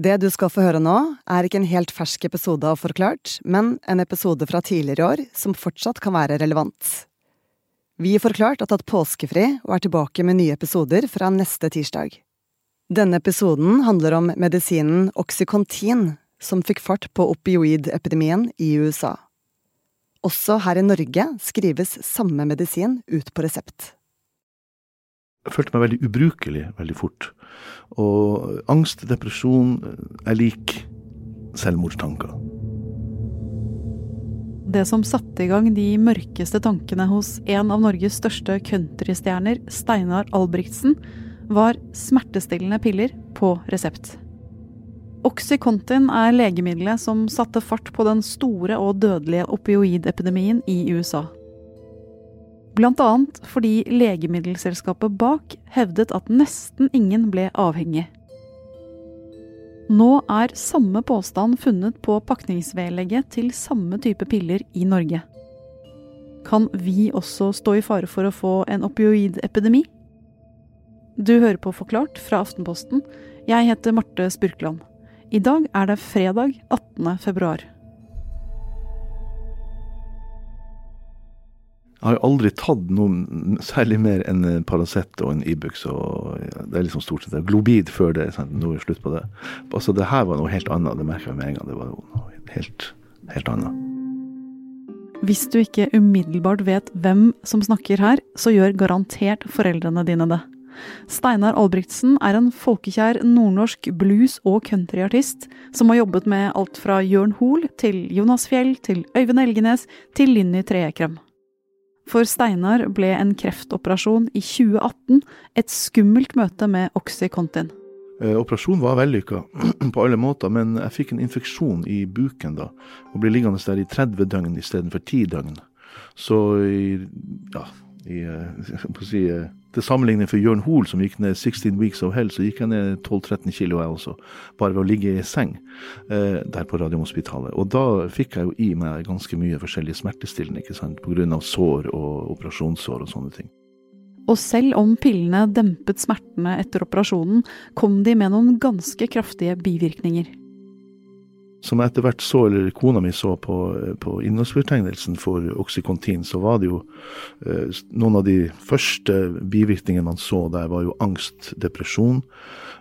Det du skal få høre nå, er ikke en helt fersk episode av Forklart, men en episode fra tidligere år som fortsatt kan være relevant. Vi i Forklart har tatt påskefri og er tilbake med nye episoder fra neste tirsdag. Denne episoden handler om medisinen Oxycontin, som fikk fart på opioidepidemien i USA. Også her i Norge skrives samme medisin ut på resept. Jeg følte meg veldig ubrukelig veldig fort. Og angst, depresjon, er lik selvmordstanker. Det som satte i gang de mørkeste tankene hos en av Norges største countrystjerner, Steinar Albrigtsen, var smertestillende piller på resept. Oxycontin er legemiddelet som satte fart på den store og dødelige opioidepidemien i USA. Annet fordi legemiddelselskapet bak hevdet at nesten ingen ble avhengig. Nå er samme påstand funnet på pakningsvedlegget til samme type piller i Norge. Kan vi også stå i fare for å få en opioidepidemi? Du hører på Forklart fra Aftenposten. Jeg heter Marte Spurkland. I dag er det fredag 18. februar. Jeg har jo aldri tatt noe særlig mer enn Paracet og en Ibux. og Det er liksom stort sett. Globid før det. Sant? Nå er det slutt på det. Altså Det her var noe helt annet. Det merka jeg med en gang. Det var noe helt, helt annet. Hvis du ikke umiddelbart vet hvem som snakker her, så gjør garantert foreldrene dine det. Steinar Albrigtsen er en folkekjær nordnorsk blues- og countryartist som har jobbet med alt fra Jørn Hoel til Jonas Fjell til Øyvind Elgenes til Linni Treekrem. For Steinar ble en kreftoperasjon i 2018 et skummelt møte med Oxycontin. Eh, operasjonen var vellykka på alle måter, men jeg fikk en infeksjon i buken da, og ble liggende der i 30 døgn istedenfor 10 døgn. Så i, ja, i, må si, eh, til sammenligning for Jørn Hoel, som gikk ned 16 weeks of hell, så gikk jeg ned 12-13 kilo, jeg også. Bare ved å ligge i seng eh, der på Radiumhospitalet. Og da fikk jeg jo i meg ganske mye forskjellige smertestillende, ikke sant, pga. sår og operasjonssår og sånne ting. Og selv om pillene dempet smertene etter operasjonen, kom de med noen ganske kraftige bivirkninger som jeg etter hvert så, eller kona mi så på, på innholdsfortegnelsen for Oxycontin, så var det jo eh, noen av de første bivirkningene man så der, var jo angst, depresjon,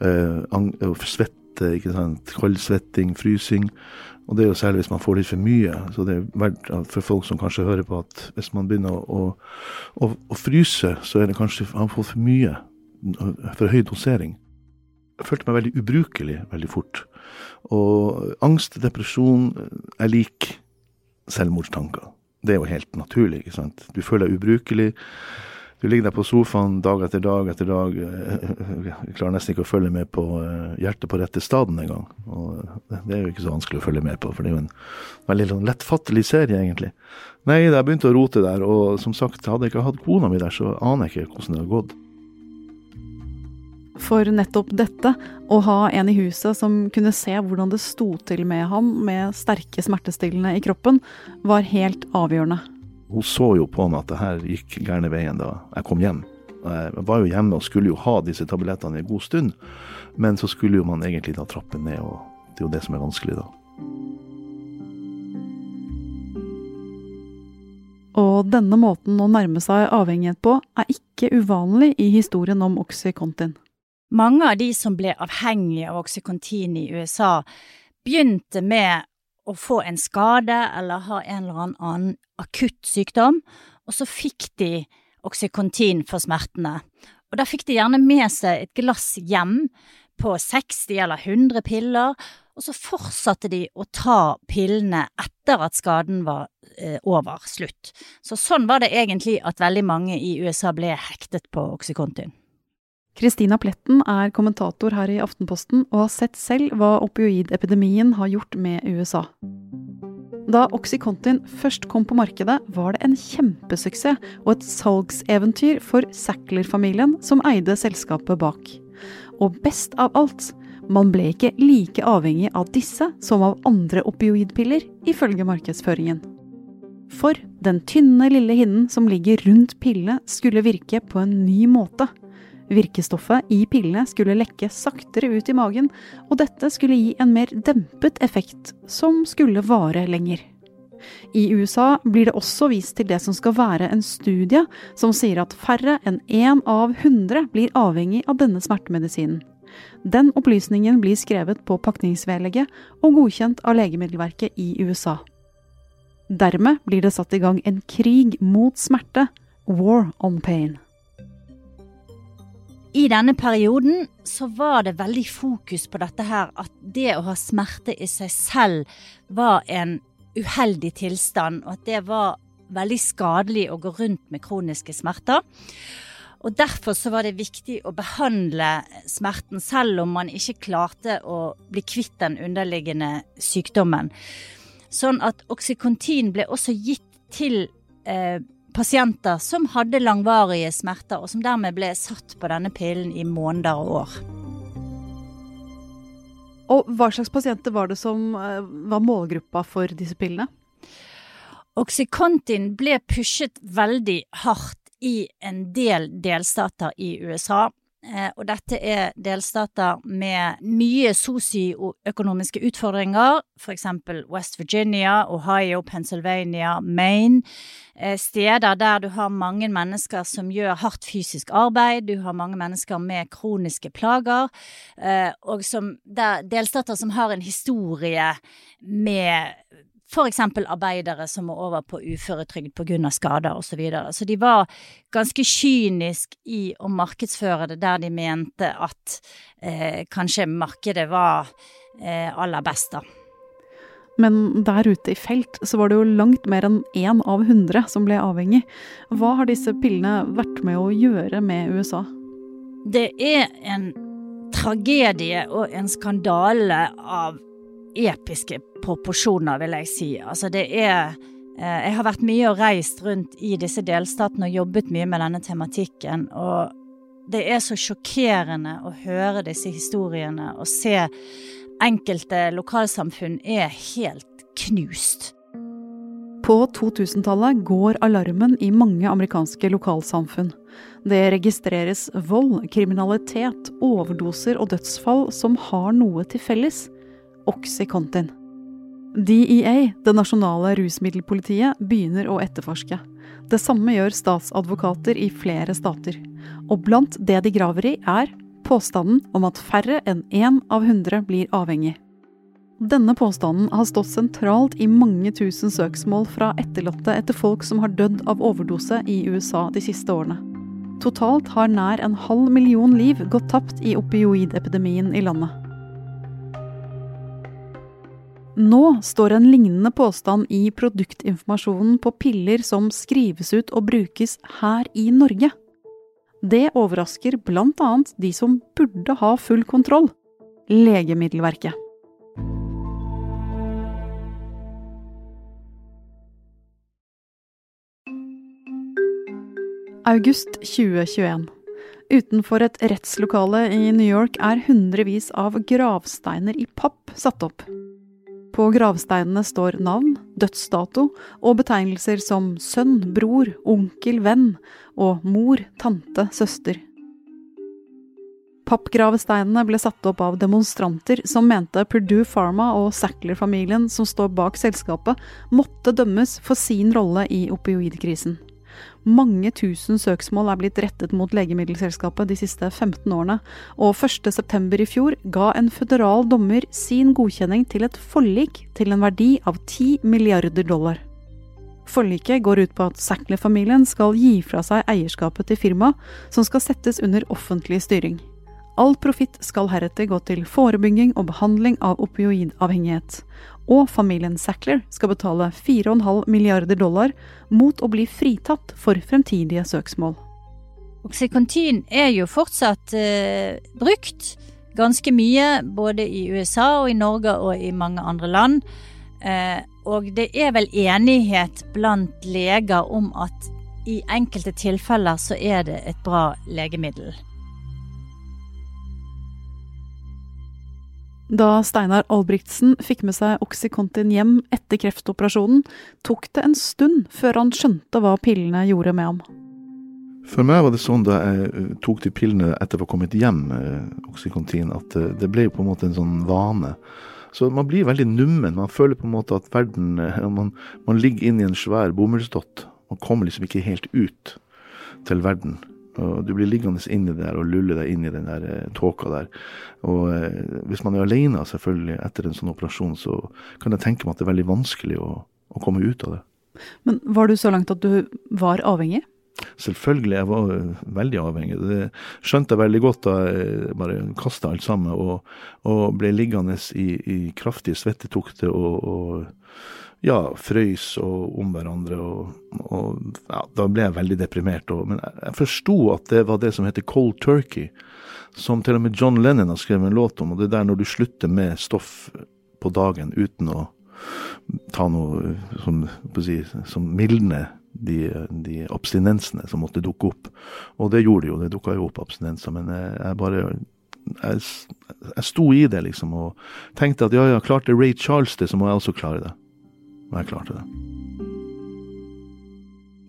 eh, ang svette, ikke sant, kaldsvetting, frysing. Og det er jo særlig hvis man får litt for mye. Så det er verdt for folk som kanskje hører på at hvis man begynner å, å, å fryse, så er det kanskje man får for mye, for høy dosering. Jeg følte meg veldig ubrukelig veldig fort. Og angst depresjon er lik selvmordstanker. Det er jo helt naturlig. ikke sant? Du føler deg ubrukelig. Du ligger der på sofaen dag etter dag etter dag. Jeg klarer nesten ikke å følge med på eh, hjertet på rette staden engang. Det er jo ikke så vanskelig å følge med på, for det er jo en veldig sånn lettfattelig serie, egentlig. Nei, jeg begynte å rote der, og som sagt, hadde jeg ikke hatt kona mi der, så aner jeg ikke hvordan det har gått. For nettopp dette, å ha en i huset som kunne se hvordan det sto til med ham med sterke smertestillende i kroppen, var helt avgjørende. Hun så jo på meg at det her gikk gærne veien da jeg kom hjem. Jeg var jo hjemme og skulle jo ha disse tablettene en god stund, men så skulle jo man egentlig da trappe ned, og det er jo det som er vanskelig da. Og denne måten å nærme seg avhengighet på er ikke uvanlig i historien om Oxycontin. Mange av de som ble avhengige av Oxycontin i USA, begynte med å få en skade eller ha en eller annen akutt sykdom, og så fikk de Oxycontin for smertene. Og da fikk de gjerne med seg et glass hjem på 60 eller 100 piller, og så fortsatte de å ta pillene etter at skaden var eh, over, slutt. Så sånn var det egentlig at veldig mange i USA ble hektet på Oxycontin. Kristina Pletten er kommentator her i Aftenposten og har sett selv hva opioidepidemien har gjort med USA. Da Oxycontin først kom på markedet, var det en kjempesuksess og et salgseventyr for Sackler-familien som eide selskapet bak. Og best av alt, man ble ikke like avhengig av disse som av andre opioidpiller, ifølge markedsføringen. For den tynne, lille hinnen som ligger rundt pille, skulle virke på en ny måte – Virkestoffet i pillene skulle lekke saktere ut i magen, og dette skulle gi en mer dempet effekt, som skulle vare lenger. I USA blir det også vist til det som skal være en studie som sier at færre enn én av hundre blir avhengig av denne smertemedisinen. Den opplysningen blir skrevet på pakningsvedlegget og godkjent av Legemiddelverket i USA. Dermed blir det satt i gang en krig mot smerte, war on pain. I denne perioden så var det veldig fokus på dette her, at det å ha smerte i seg selv var en uheldig tilstand, og at det var veldig skadelig å gå rundt med kroniske smerter. Og Derfor så var det viktig å behandle smerten, selv om man ikke klarte å bli kvitt den underliggende sykdommen. Sånn at oksykontin ble også gitt til eh, pasienter som hadde langvarige smerter, og som dermed ble satt på denne pillen i måneder og år. Og hva slags pasienter var det som eh, var målgruppa for disse pillene? Oxycontin ble pushet veldig hardt i en del delstater i USA. Eh, og dette er delstater med mye sosioøkonomiske utfordringer, f.eks. West Virginia, Ohio, Pennsylvania, Maine. Eh, steder der du har mange mennesker som gjør hardt fysisk arbeid, du har mange mennesker med kroniske plager, eh, og som, delstater som har en historie med f.eks. arbeidere som må over på uføretrygd pga. skader osv. Så, videre. så de var ganske kynisk i å markedsføre det der de mente at eh, kanskje markedet var eh, aller best, da. Men der ute i felt så var det jo langt mer enn én av hundre som ble avhengig. Hva har disse pillene vært med å gjøre med USA? Det er en tragedie og en skandale av episke proporsjoner, vil jeg si. Altså det er eh, Jeg har vært mye og reist rundt i disse delstatene og jobbet mye med denne tematikken. Og det er så sjokkerende å høre disse historiene og se enkelte lokalsamfunn er helt knust. På 2000-tallet går alarmen i mange amerikanske lokalsamfunn. Det registreres vold, kriminalitet, overdoser og dødsfall som har noe til felles. Oxycontin. DEA, det nasjonale rusmiddelpolitiet, begynner å etterforske. Det samme gjør statsadvokater i flere stater. Og blant det de graver i, er påstanden om at færre enn én av hundre blir avhengig. Denne påstanden har stått sentralt i mange tusen søksmål fra etterlatte etter folk som har dødd av overdose i USA de siste årene. Totalt har nær en halv million liv gått tapt i opioidepidemien i landet. Nå står en lignende påstand i produktinformasjonen på piller som skrives ut og brukes her i Norge. Det overrasker bl.a. de som burde ha full kontroll Legemiddelverket. August 2021. Utenfor et rettslokale i New York er hundrevis av gravsteiner i papp satt opp. På gravsteinene står navn, dødsdato og betegnelser som sønn, bror, onkel, venn og mor, tante, søster. Pappgravesteinene ble satt opp av demonstranter som mente Purdue Pharma og Sackler-familien som står bak selskapet, måtte dømmes for sin rolle i opioidkrisen. Mange tusen søksmål er blitt rettet mot legemiddelselskapet de siste 15 årene, og 1.9. i fjor ga en føderal dommer sin godkjenning til et forlik til en verdi av 10 milliarder dollar. Forliket går ut på at Sackler-familien skal gi fra seg eierskapet til firmaet, som skal settes under offentlig styring. All profitt skal heretter gå til forebygging og behandling av opioidavhengighet, og familien Sackler skal betale 4,5 milliarder dollar mot å bli fritatt for fremtidige søksmål. Oxycontin er jo fortsatt eh, brukt ganske mye, både i USA og i Norge og i mange andre land. Eh, og det er vel enighet blant leger om at i enkelte tilfeller så er det et bra legemiddel. Da Steinar Albrigtsen fikk med seg Oxycontin hjem etter kreftoperasjonen, tok det en stund før han skjønte hva pillene gjorde med ham. For meg var det sånn da jeg eh, tok de pillene etter å ha kommet hjem, eh, Oxycontin, at eh, det ble på en måte en sånn vane. Så man blir veldig nummen. Man føler på en måte at verden Man, man ligger inne i en svær bomullsdott. Man kommer liksom ikke helt ut til verden. Og du blir liggende inni der og lulle deg inn i den der eh, tåka der. Og eh, hvis man er alene selvfølgelig etter en sånn operasjon, så kan jeg tenke meg at det er veldig vanskelig å, å komme ut av det. Men var du så langt at du var avhengig? Selvfølgelig, jeg var veldig avhengig. Det skjønte jeg veldig godt da jeg bare kasta alt sammen og, og, ble liggende i, i kraftige svettetokter og, og ja, frøys og om hverandre. Og, og ja, da ble jeg veldig deprimert. Og, men jeg, jeg forsto at det var det som heter cold turkey, som til og med John Lennon har skrevet en låt om. Og det er der når du slutter med stoff på dagen uten å ta noe som, si, som mildner de, de, abstinensene som måtte dukke opp. Og det gjorde de jo, det dukka jo opp abstinenser. Men jeg, jeg bare jeg, jeg, sto i det, liksom, og tenkte at ja, ja, klarte Ray Charles det, så må jeg også klare det. Og klar til det.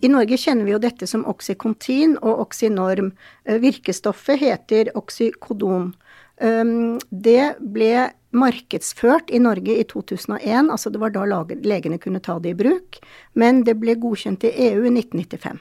I Norge kjenner vi jo dette som oksykontin og oksynorm. Eh, virkestoffet heter oksykodon. Det ble markedsført i Norge i 2001, altså det var da legene kunne ta det i bruk, men det ble godkjent i EU i 1995.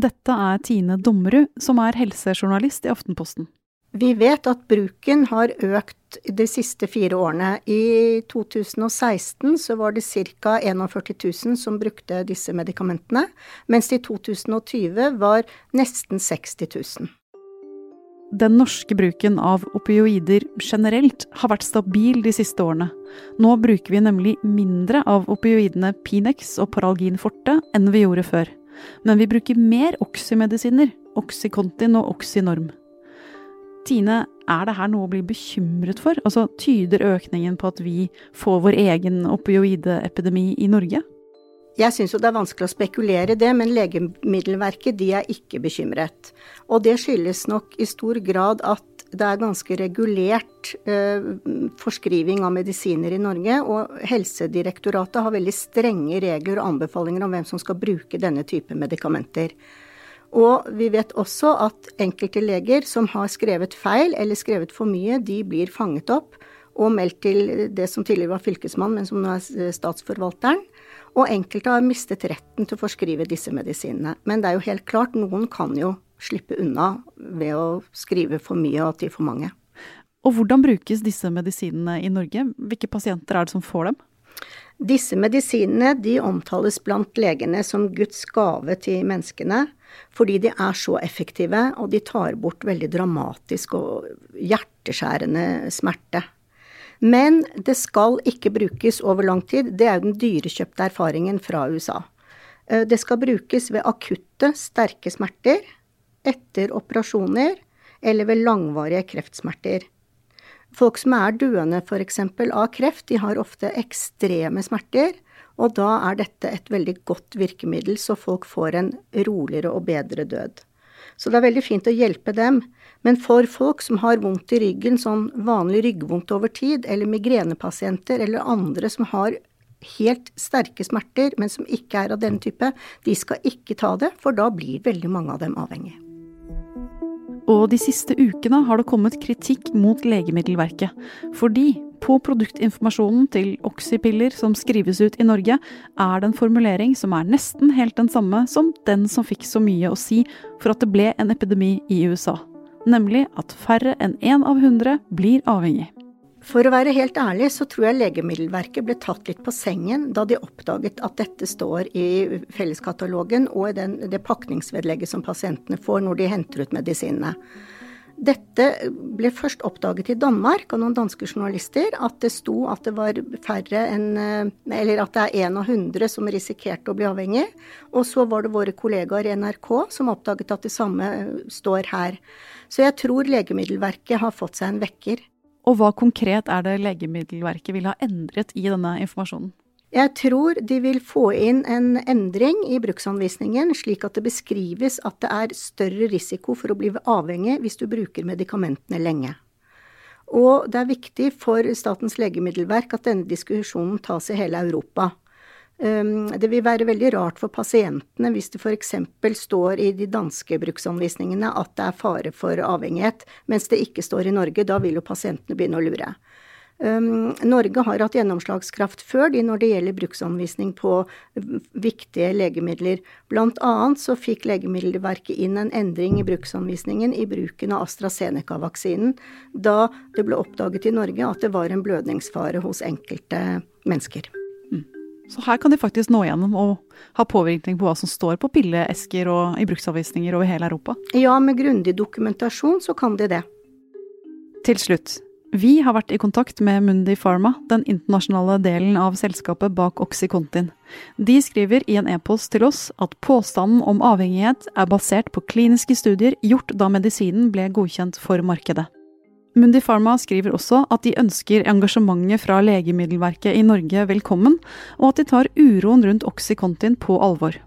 Dette er Tine Dommerud, som er helsejournalist i Aftenposten. Vi vet at bruken har økt de siste fire årene. I 2016 så var det ca. 41 000 som brukte disse medikamentene, mens det i 2020 var nesten 60 000 den norske bruken av opioider generelt har vært stabil de siste årene. Nå bruker vi nemlig mindre av opioidene Pinex og Paralgin forte enn vi gjorde før. Men vi bruker mer oxymedisiner, Oxycontin og Oxynorm. Tine, er det her noe å bli bekymret for? Altså, Tyder økningen på at vi får vår egen opioideepidemi i Norge? Jeg syns jo det er vanskelig å spekulere i det, men Legemiddelverket de er ikke bekymret. Og det skyldes nok i stor grad at det er ganske regulert eh, forskriving av medisiner i Norge, og Helsedirektoratet har veldig strenge regler og anbefalinger om hvem som skal bruke denne type medikamenter. Og vi vet også at enkelte leger som har skrevet feil eller skrevet for mye, de blir fanget opp og meldt til det som tidligere var fylkesmann, men som nå er statsforvalteren. Og enkelte har mistet retten til å forskrive disse medisinene. Men det er jo helt klart, noen kan jo slippe unna ved å skrive for mye og til for mange. Og hvordan brukes disse medisinene i Norge? Hvilke pasienter er det som får dem? Disse medisinene de omtales blant legene som Guds gave til menneskene, fordi de er så effektive, og de tar bort veldig dramatisk og hjerteskjærende smerte. Men det skal ikke brukes over lang tid. Det er jo den dyrekjøpte erfaringen fra USA. Eh, det skal brukes ved akutte, sterke smerter, etter operasjoner eller ved langvarige kreftsmerter. Folk som er døende f.eks. av kreft, de har ofte ekstreme smerter, og da er dette et veldig godt virkemiddel, så folk får en roligere og bedre død. Så det er veldig fint å hjelpe dem. Men for folk som har vondt i ryggen, sånn vanlig ryggvondt over tid, eller migrenepasienter eller andre som har helt sterke smerter, men som ikke er av denne type, de skal ikke ta det, for da blir veldig mange av dem avhengige. Og de siste ukene har det kommet kritikk mot Legemiddelverket, fordi på produktinformasjonen til oxypiller som skrives ut i Norge, er det en formulering som er nesten helt den samme som den som fikk så mye å si for at det ble en epidemi i USA. Nemlig at færre enn én av hundre blir avhengig. For å være helt ærlig så tror jeg Legemiddelverket ble tatt litt på sengen da de oppdaget at dette står i felleskatalogen og i den, det pakningsvedlegget som pasientene får når de henter ut medisinene. Dette ble først oppdaget i Danmark av noen danske journalister, at det sto at det var færre enn eh, Eller at det er én av hundre som risikerte å bli avhengig. Og så var det våre kollegaer i NRK som oppdaget at det samme eh, står her. Så jeg tror Legemiddelverket har fått seg en vekker. Og hva konkret er det Legemiddelverket vil ha endret i denne informasjonen? Jeg tror de vil få inn en endring i bruksanvisningen, slik at det beskrives at det er større risiko for å bli avhengig hvis du bruker medikamentene lenge. Og det er viktig for Statens legemiddelverk at denne diskusjonen tas i hele Europa. Um, det vil være veldig rart for pasientene hvis det f.eks. står i de danske bruksanvisningene at det er fare for avhengighet, mens det ikke står i Norge. Da vil jo pasientene begynne å lure. Um, Norge har hatt gjennomslagskraft før de når det gjelder bruksanvisning på viktige legemidler. Blant annet så fikk Legemiddelverket inn en endring i bruksanvisningen i bruken av AstraZeneca-vaksinen da det ble oppdaget i Norge at det var en blødningsfare hos enkelte mennesker. Mm. Så her kan de faktisk nå gjennom og ha påvirkning på hva som står på pilleesker og i bruksanvisninger over hele Europa? Ja, med grundig dokumentasjon så kan de det. Til slutt, vi har vært i kontakt med Mundi Pharma, den internasjonale delen av selskapet bak Oxycontin. De skriver i en e-post til oss at påstanden om avhengighet er basert på kliniske studier gjort da medisinen ble godkjent for markedet. Mundi Pharma skriver også at de ønsker engasjementet fra Legemiddelverket i Norge velkommen, og at de tar uroen rundt Oxycontin på alvor.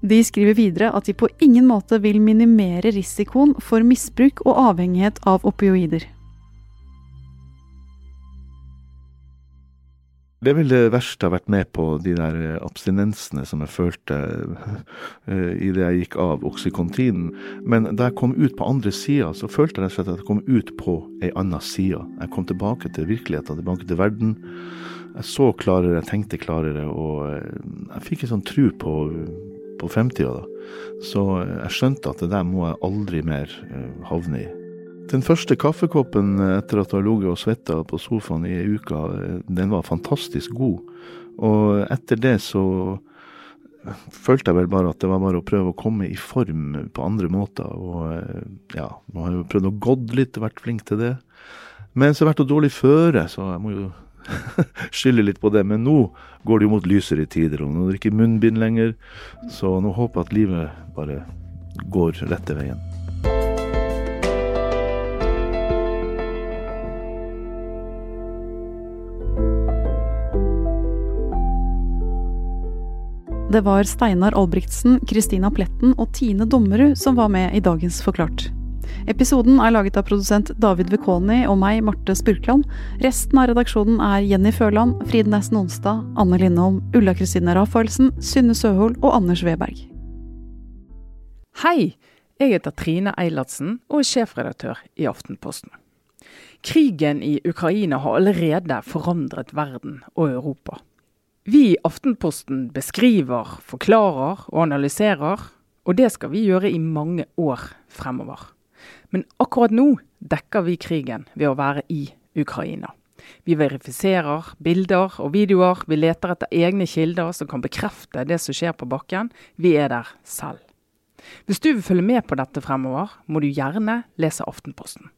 De skriver videre at de på ingen måte vil minimere risikoen for misbruk og avhengighet av opioider. Det er vel det verste jeg har vært med på, de der eh, abstinensene som jeg følte uh, idet jeg gikk av oksykontinen. Men da jeg kom ut på andre sida, så følte jeg at jeg kom ut på ei anna side. Jeg kom tilbake til virkeligheten, tilbake til verden. Jeg så klarere, jeg tenkte klarere, og jeg fikk en sånn tru på, på fremtida. Så jeg skjønte at det der må jeg aldri mer havne i. Den første kaffekoppen etter at du har ligget og svetta på sofaen i ei uke, den var fantastisk god. Og etter det så følte jeg vel bare at det var bare å prøve å komme i form på andre måter. Og ja, nå har jeg jo prøvd å gått litt, vært flink til det. Men så har jeg vært dårlig føre, så jeg må jo skylde litt på det. Men nå går det jo mot lysere tider, og nå er det ikke munnbind lenger. Så nå håper jeg at livet bare går rette veien. Det var Steinar Albrigtsen, Kristina Pletten og Tine Dommerud som var med i dagens Forklart. Episoden er laget av produsent David Vekoni og meg, Marte Spurkland. Resten av redaksjonen er Jenny Førland, Fride Nesten Onsdag, Anne Lindholm, Ulla Kristine Rafaelsen, Synne Søhol og Anders Weberg. Hei! Jeg heter Trine Eilertsen og er sjefredaktør i Aftenposten. Krigen i Ukraina har allerede forandret verden og Europa. Vi i Aftenposten beskriver, forklarer og analyserer, og det skal vi gjøre i mange år fremover. Men akkurat nå dekker vi krigen ved å være i Ukraina. Vi verifiserer bilder og videoer, vi leter etter egne kilder som kan bekrefte det som skjer på bakken. Vi er der selv. Hvis du vil følge med på dette fremover, må du gjerne lese Aftenposten.